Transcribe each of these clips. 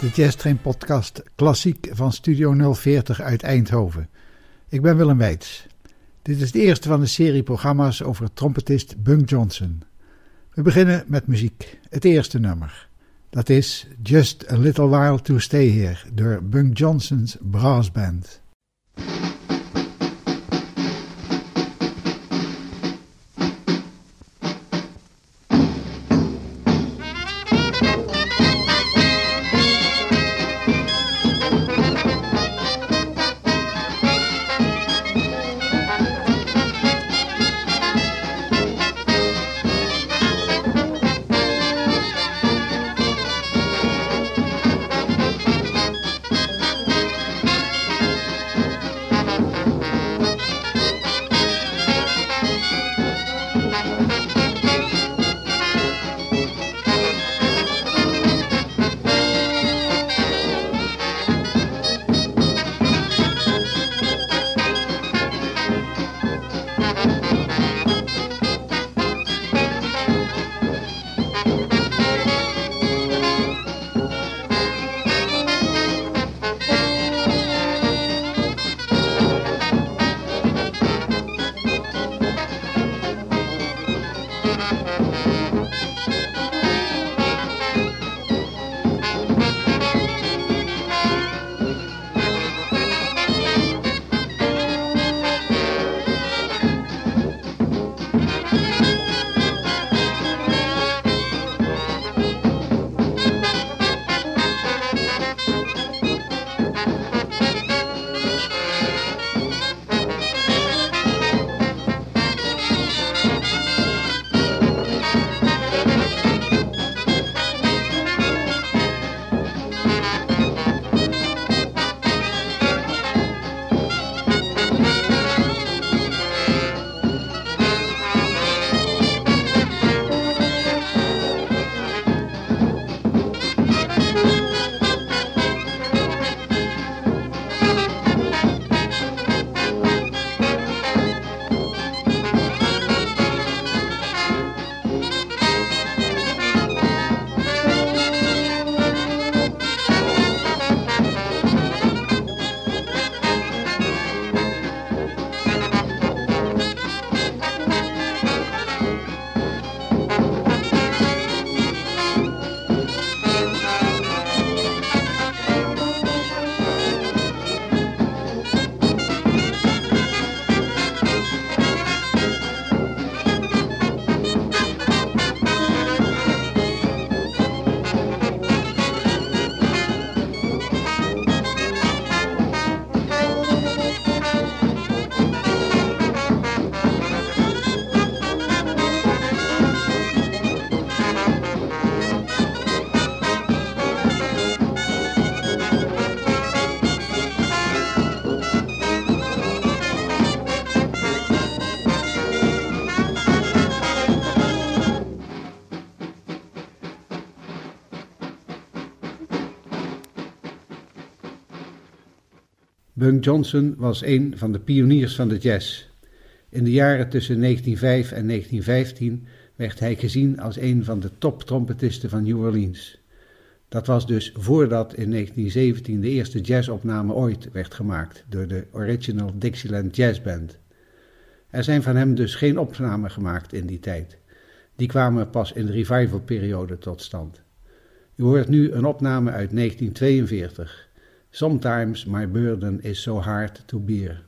de Jazz Train podcast Klassiek van Studio 040 uit Eindhoven. Ik ben Willem Weits. Dit is de eerste van de serie programma's over trompetist Bunk Johnson. We beginnen met muziek. Het eerste nummer. Dat is Just a Little While to Stay Here door Bunk Johnson's Brass Band. Bunk Johnson was een van de pioniers van de jazz. In de jaren tussen 1905 en 1915 werd hij gezien als een van de toptrompetisten van New Orleans. Dat was dus voordat in 1917 de eerste jazzopname ooit werd gemaakt door de Original Dixieland Jazz Band. Er zijn van hem dus geen opnamen gemaakt in die tijd. Die kwamen pas in de revivalperiode tot stand. U hoort nu een opname uit 1942. Sometimes my burden is so hard to bear.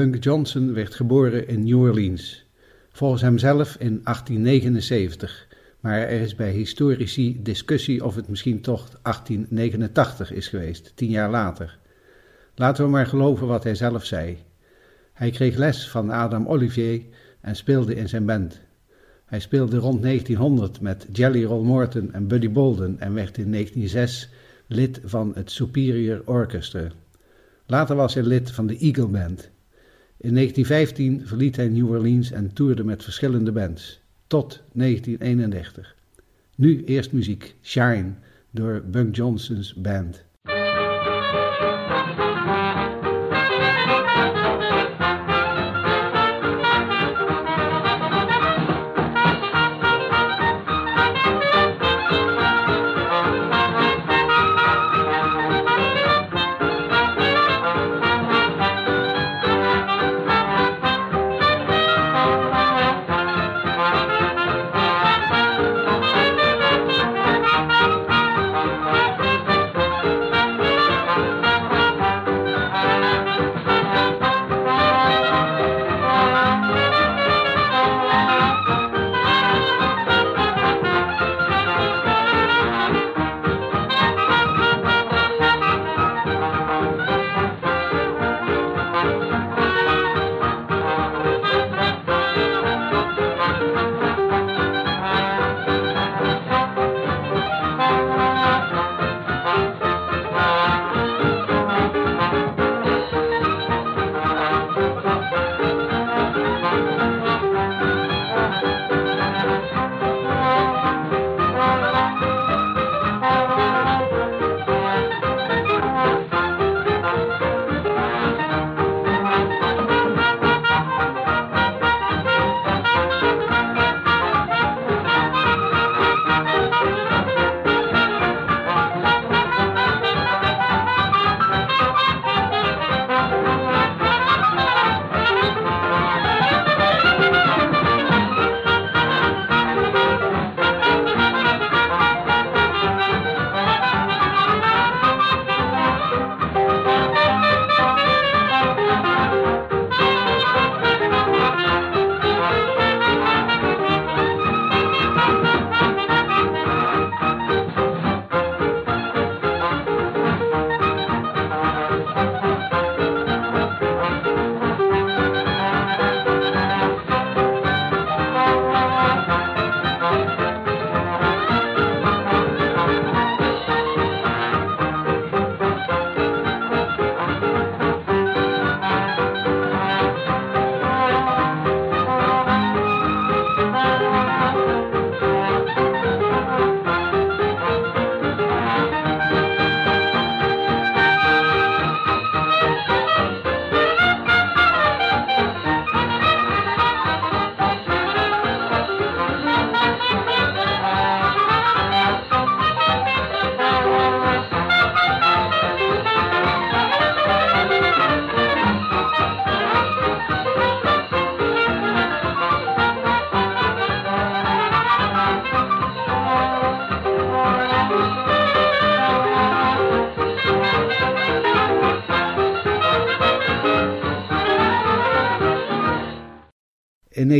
Bunk Johnson werd geboren in New Orleans, volgens hemzelf in 1879, maar er is bij historici discussie of het misschien toch 1889 is geweest, tien jaar later. Laten we maar geloven wat hij zelf zei. Hij kreeg les van Adam Olivier en speelde in zijn band. Hij speelde rond 1900 met Jelly Roll Morton en Buddy Bolden en werd in 1906 lid van het Superior Orchestra. Later was hij lid van de Eagle Band. In 1915 verliet hij New Orleans en toerde met verschillende bands, tot 1931. Nu eerst muziek, Shine, door Bunk Johnson's band.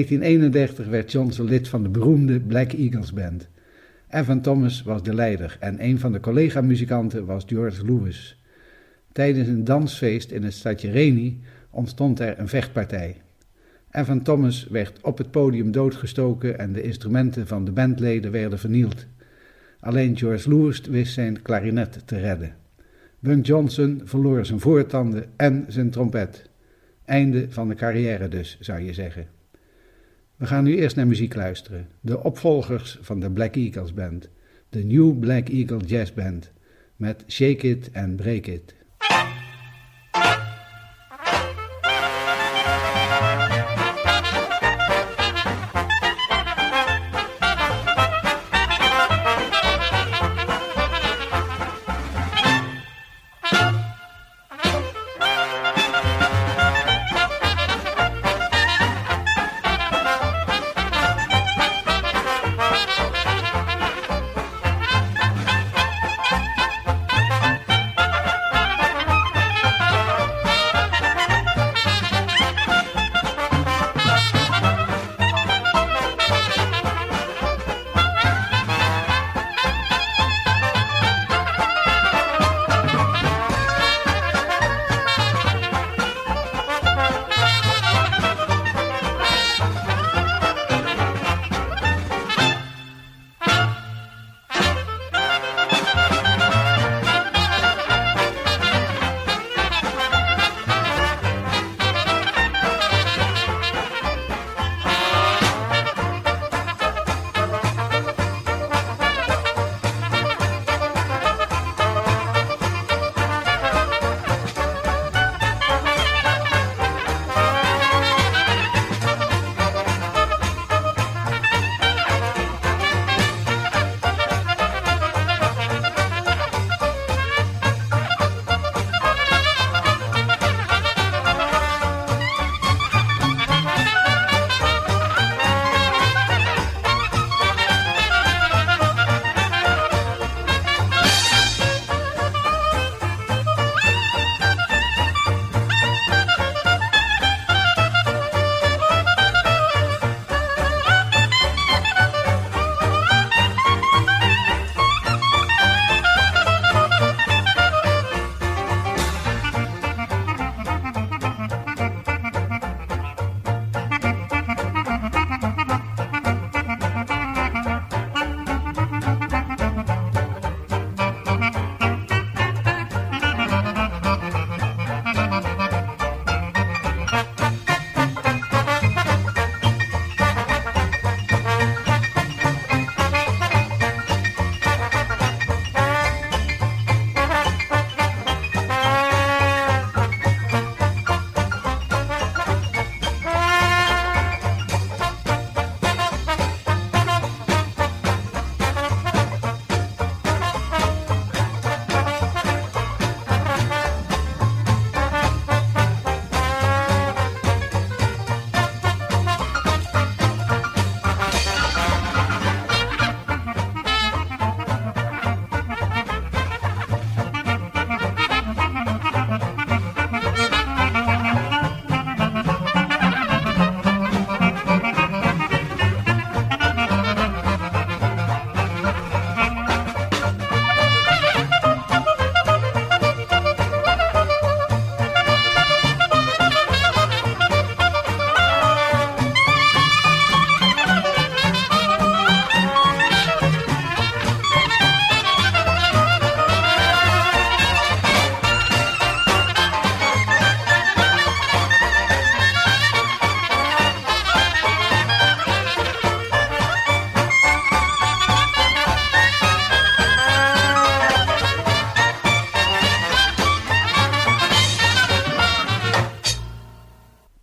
1931 werd Johnson lid van de beroemde Black Eagles Band. Evan Thomas was de leider en een van de collega-muzikanten was George Lewis. Tijdens een dansfeest in het stadje Reni ontstond er een vechtpartij. Evan Thomas werd op het podium doodgestoken en de instrumenten van de bandleden werden vernield. Alleen George Lewis wist zijn klarinet te redden. Bunk Johnson verloor zijn voortanden en zijn trompet. Einde van de carrière dus, zou je zeggen. We gaan nu eerst naar muziek luisteren. De opvolgers van de Black Eagles Band. De New Black Eagle Jazz Band. Met Shake It and Break It.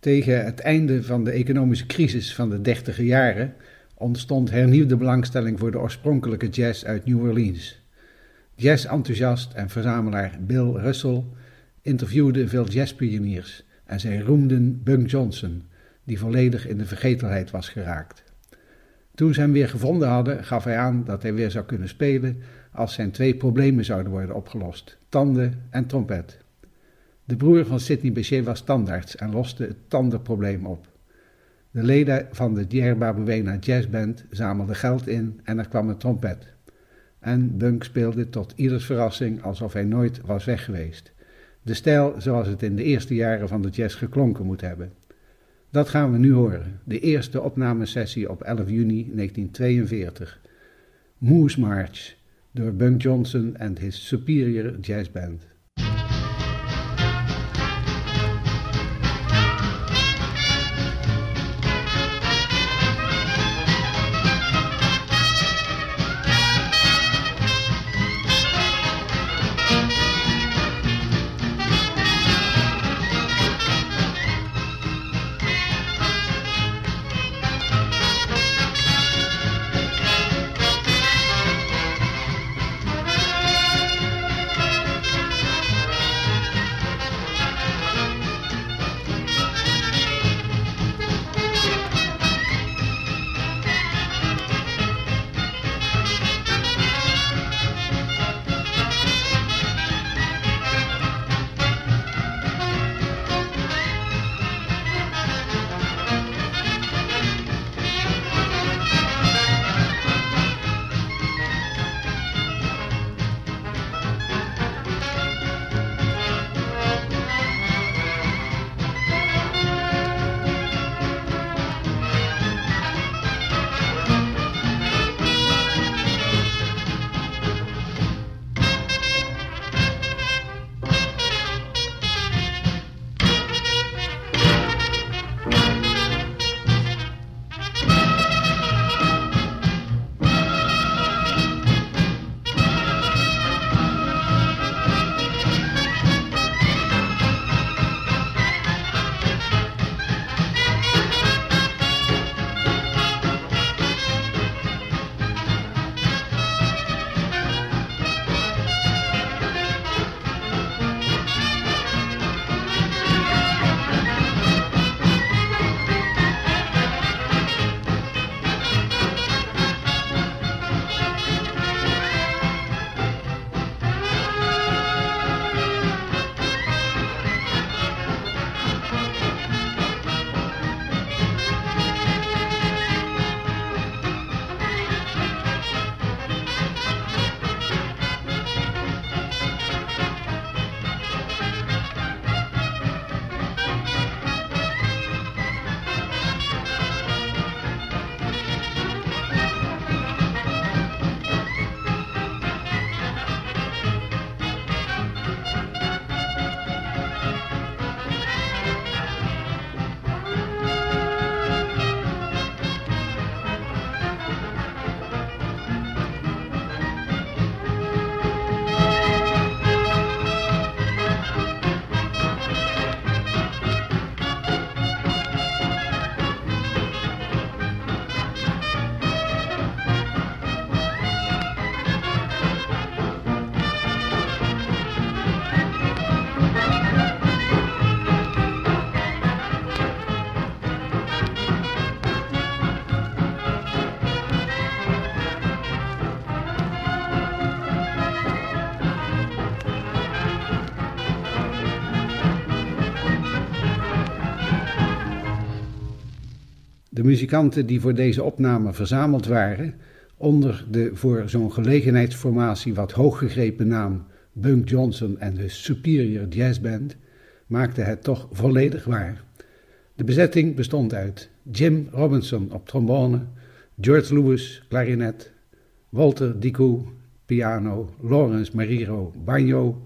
Tegen het einde van de economische crisis van de dertiger jaren ontstond hernieuwde belangstelling voor de oorspronkelijke jazz uit New Orleans. Jazz-enthousiast en verzamelaar Bill Russell interviewde veel jazzpioniers en zij roemden Bunk Johnson, die volledig in de vergetelheid was geraakt. Toen ze hem weer gevonden hadden, gaf hij aan dat hij weer zou kunnen spelen als zijn twee problemen zouden worden opgelost: tanden en trompet. De broer van Sidney Bechet was tandarts en loste het tandenprobleem op. De leden van de Djerba Buena Jazzband zamelden geld in en er kwam een trompet. En Bunk speelde tot ieders verrassing alsof hij nooit was weg geweest. De stijl zoals het in de eerste jaren van de jazz geklonken moet hebben. Dat gaan we nu horen, de eerste opnamesessie op 11 juni 1942. Moose March door Bunk Johnson en his Superior Jazz Band. Muzikanten die voor deze opname verzameld waren, onder de voor zo'n gelegenheidsformatie wat hooggegrepen naam Bunk Johnson en de Superior Jazz Band, maakten het toch volledig waar. De bezetting bestond uit Jim Robinson op trombone, George Lewis klarinet, Walter Dicou piano, Lawrence Mariro banjo,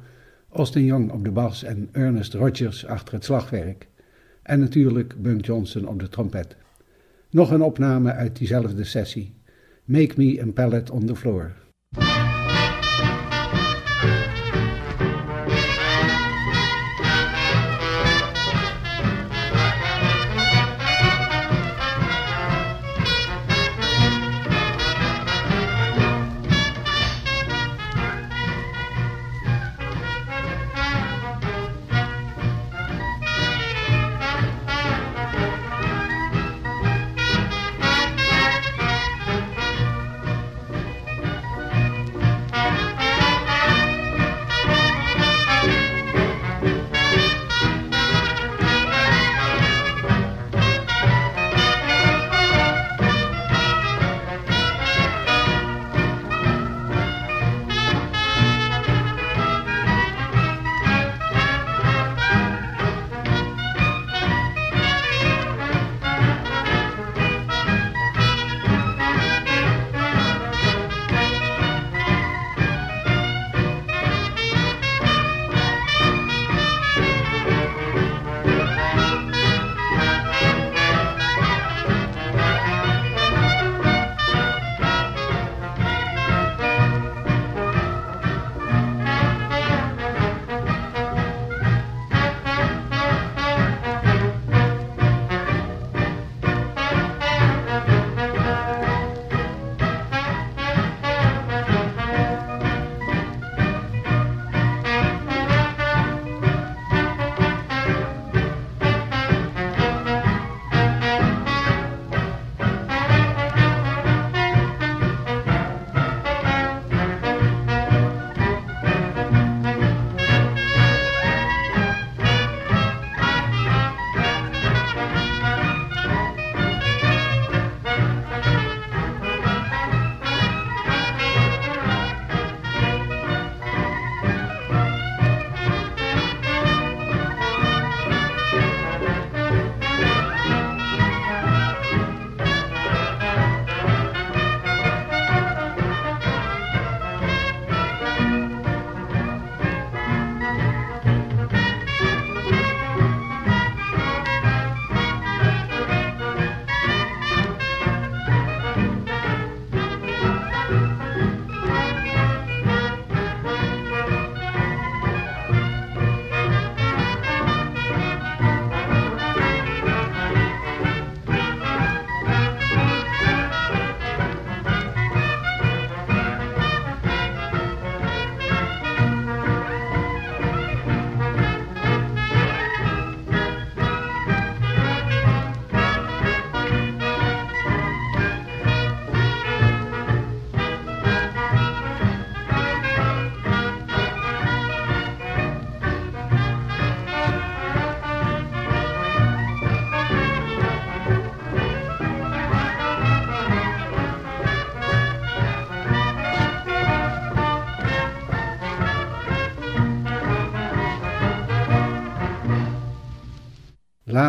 Austin Young op de bas en Ernest Rogers achter het slagwerk. En natuurlijk Bunk Johnson op de trompet. Nog een opname uit diezelfde sessie. Make me a pallet on the floor.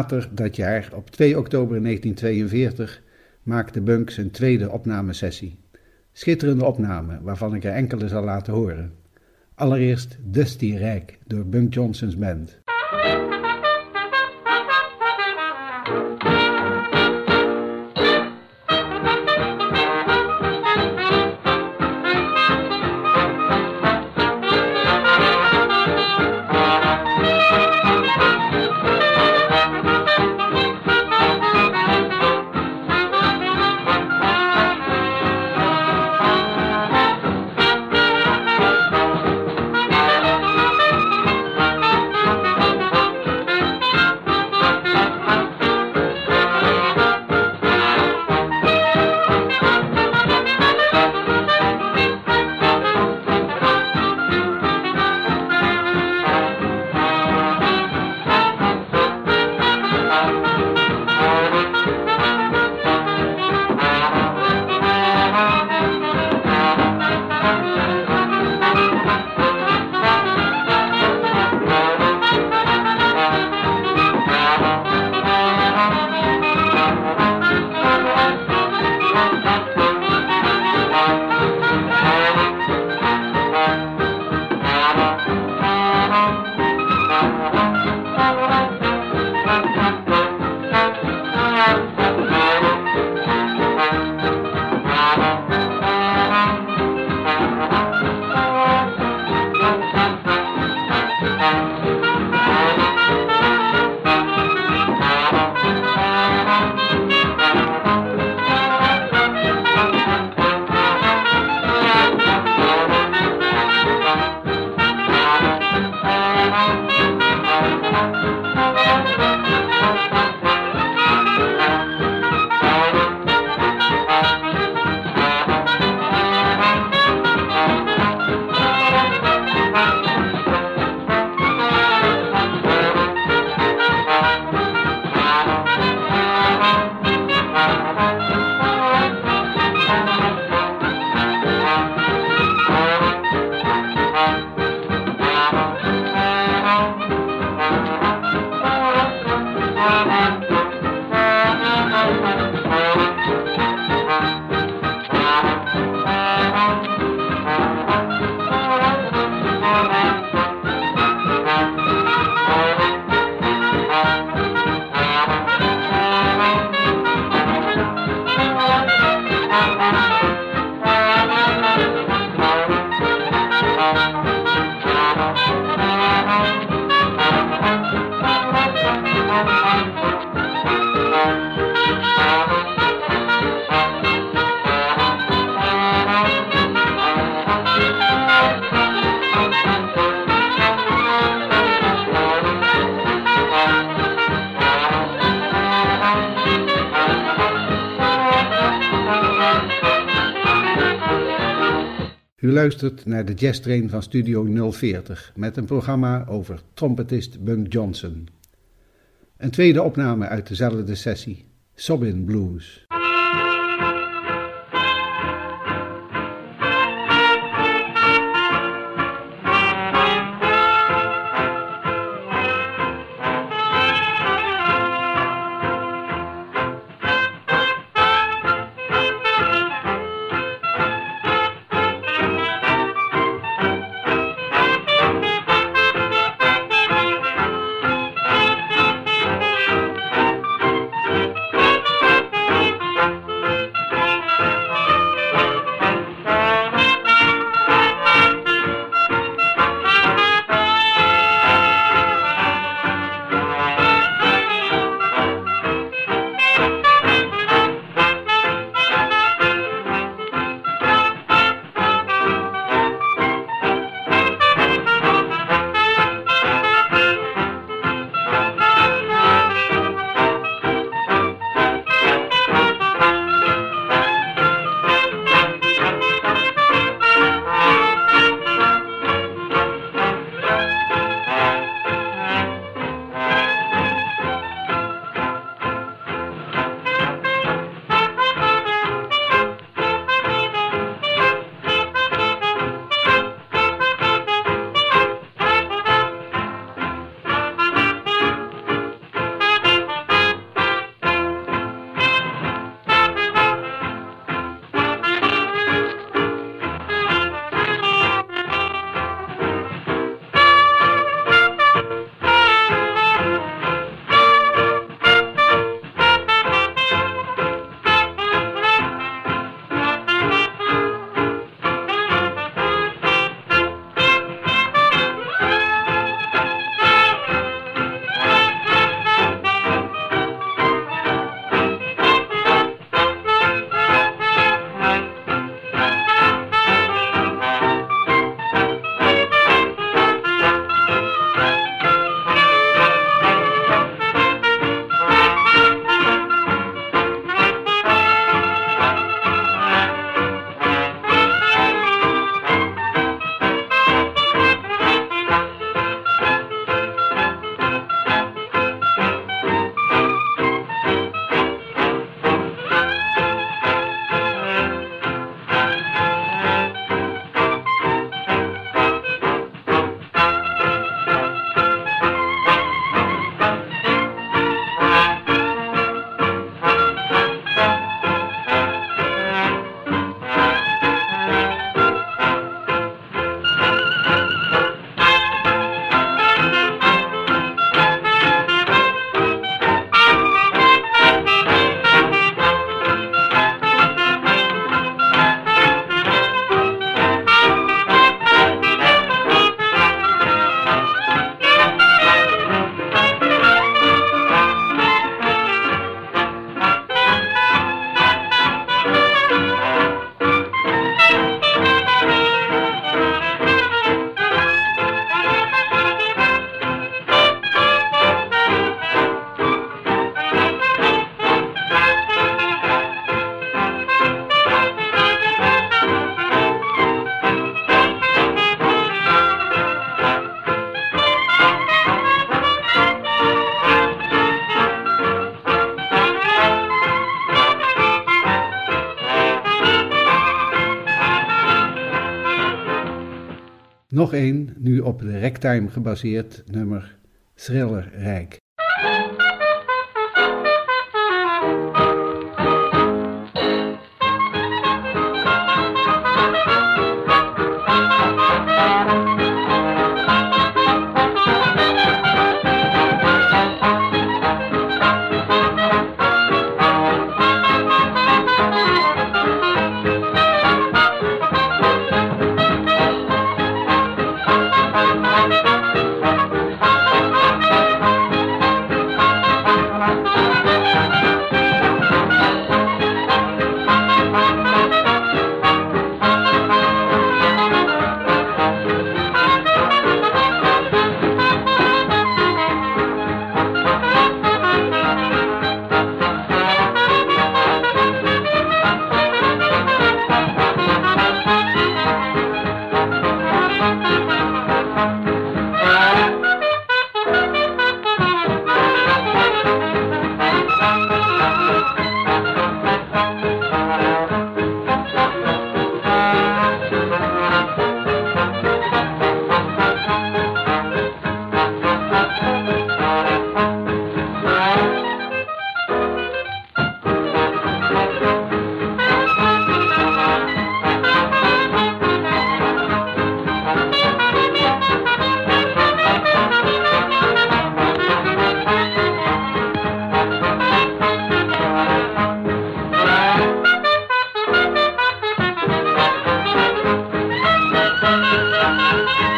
Later dat jaar, op 2 oktober 1942, maakte Bunk zijn tweede opnamesessie. Schitterende opname, waarvan ik er enkele zal laten horen. Allereerst Dusty Rijk door Bunk Johnson's band. Naar de jazztrain van Studio 040 met een programma over trompetist Bunk Johnson. Een tweede opname uit dezelfde sessie, Sobbin Blues. Nog één, nu op de ragtime gebaseerd, nummer Thriller Rijk.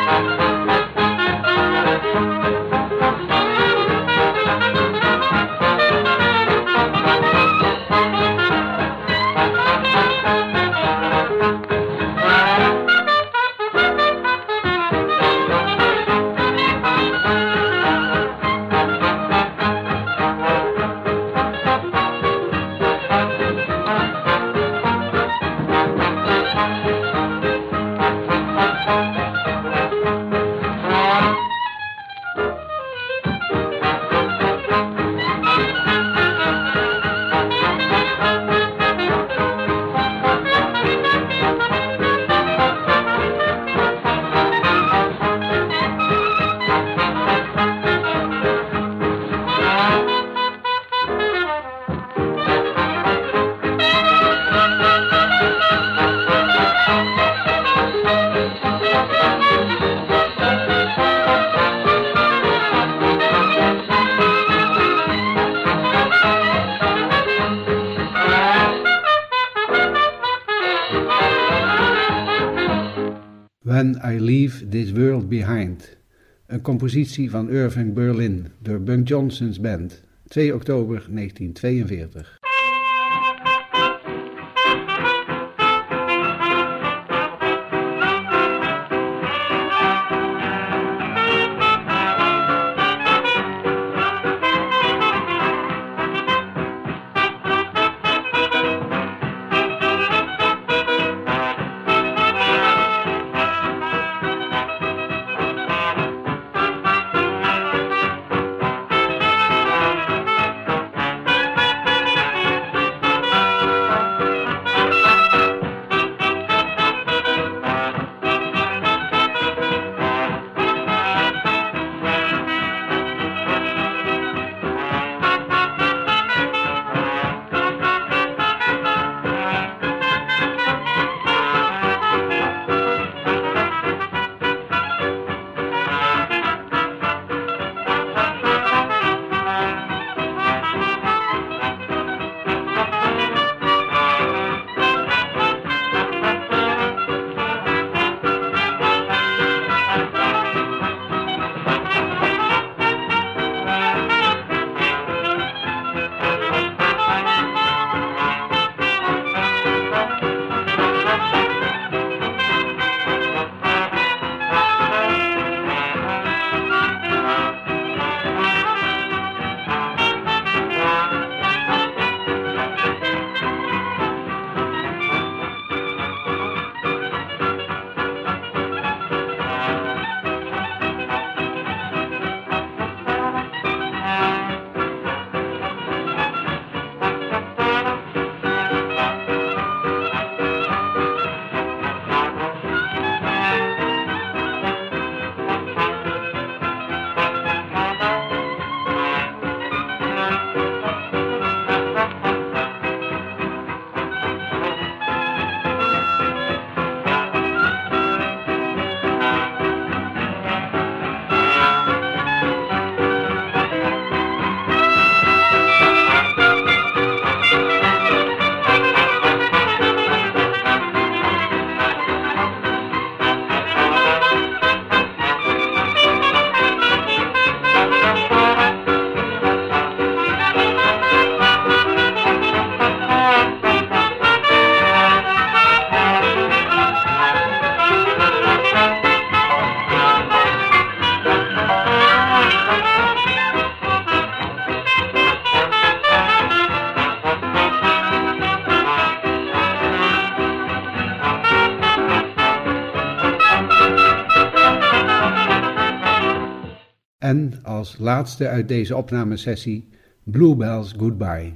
Thank you. Compositie van Irving Berlin door Bunk Johnson's band. 2 oktober 1942. Als laatste uit deze opnamesessie Bluebells Goodbye.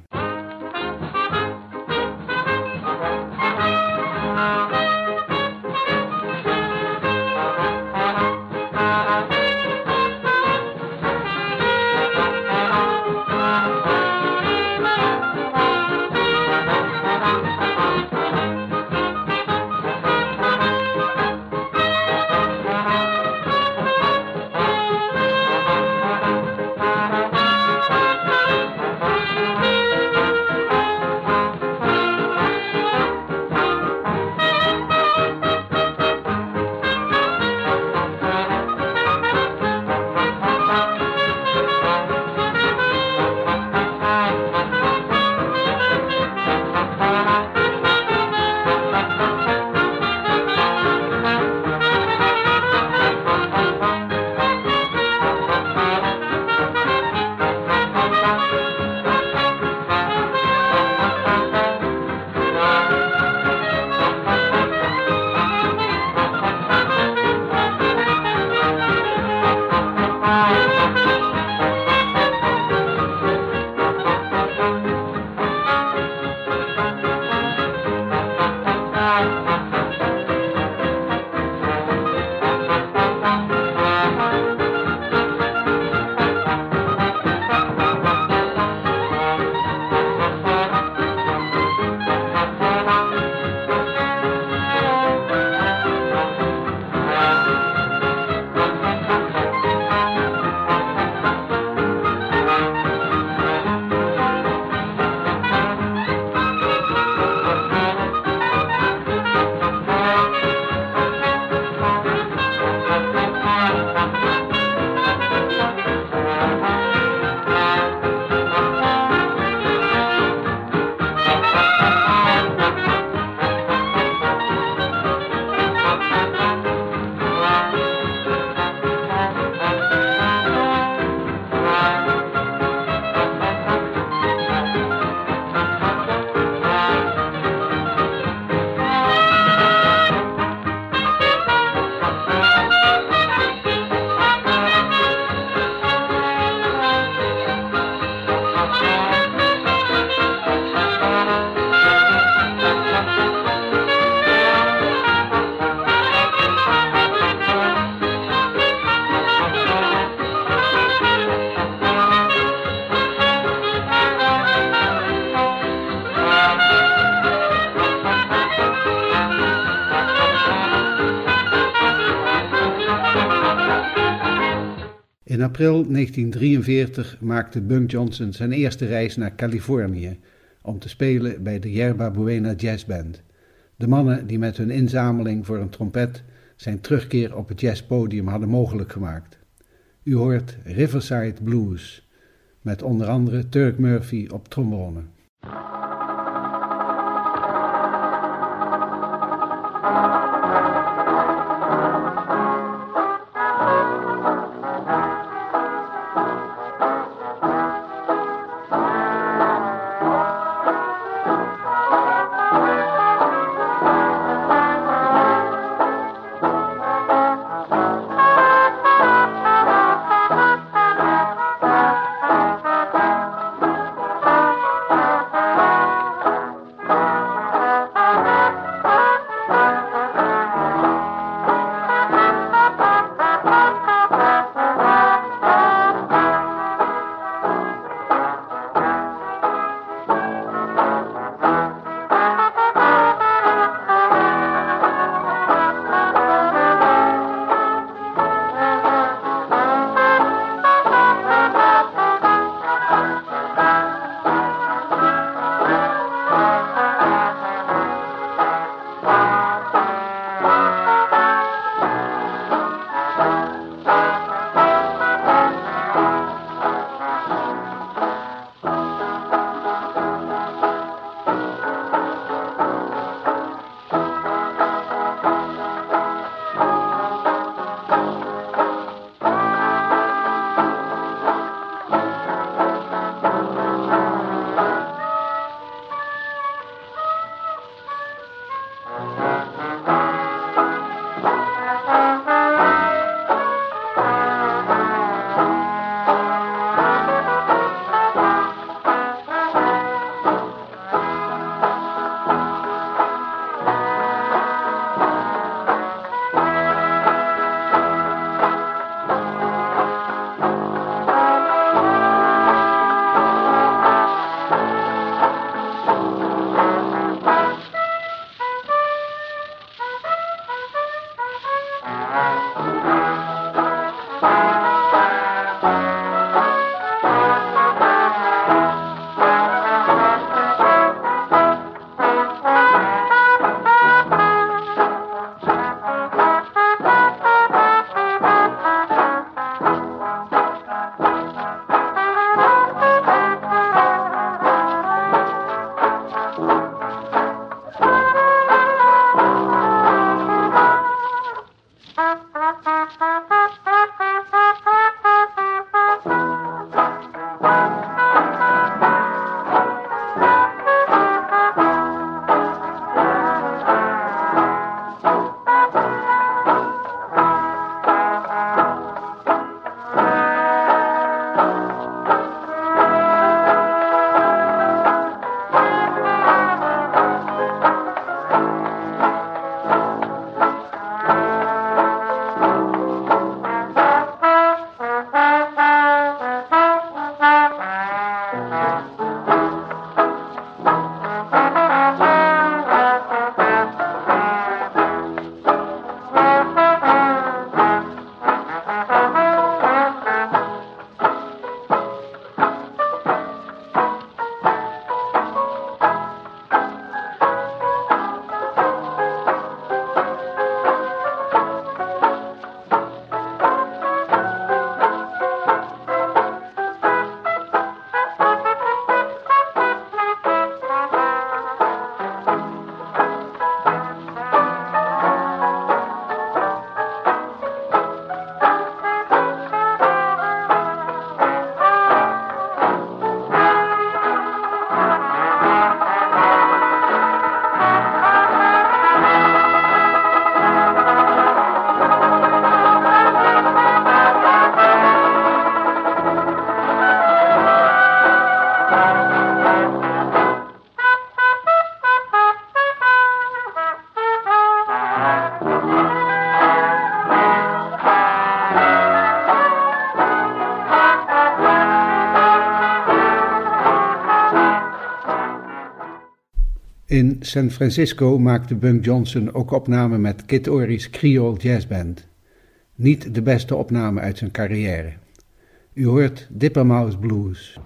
In april 1943 maakte Bunk Johnson zijn eerste reis naar Californië om te spelen bij de Yerba Buena Jazz Band. De mannen die met hun inzameling voor een trompet zijn terugkeer op het jazzpodium hadden mogelijk gemaakt. U hoort Riverside Blues, met onder andere Turk Murphy op trombone. In San Francisco maakte Bunk Johnson ook opnamen met Kid Ory's Creole Jazz Band. Niet de beste opname uit zijn carrière. U hoort Dippermouse Blues.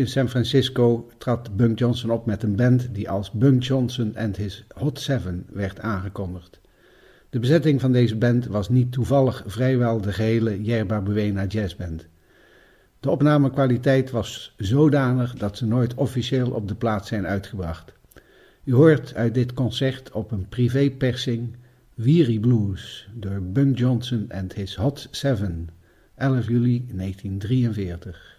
In San Francisco trad Bunk Johnson op met een band die als Bunk Johnson and His Hot Seven werd aangekondigd. De bezetting van deze band was niet toevallig vrijwel de gehele Yerba Buena jazzband. De opnamekwaliteit was zodanig dat ze nooit officieel op de plaat zijn uitgebracht. U hoort uit dit concert op een privépersing Weary Blues door Bunk Johnson and His Hot Seven, 11 juli 1943.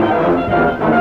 Música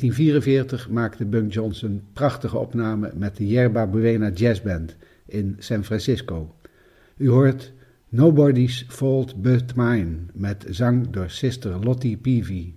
1944 maakte Bunk Johnson prachtige opnamen met de Yerba Buena Jazz Band in San Francisco. U hoort Nobody's Fault But Mine met zang door sister Lottie Peavy.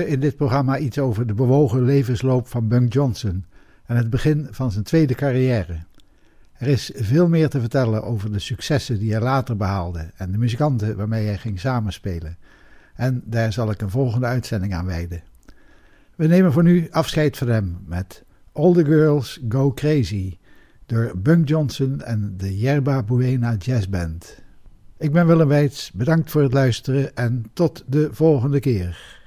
In dit programma iets over de bewogen levensloop van Bunk Johnson en het begin van zijn tweede carrière. Er is veel meer te vertellen over de successen die hij later behaalde en de muzikanten waarmee hij ging samenspelen. En daar zal ik een volgende uitzending aan wijden. We nemen voor nu afscheid van hem met All the Girls Go Crazy door Bunk Johnson en de Yerba Buena Jazz Band. Ik ben Willem Weits, bedankt voor het luisteren en tot de volgende keer.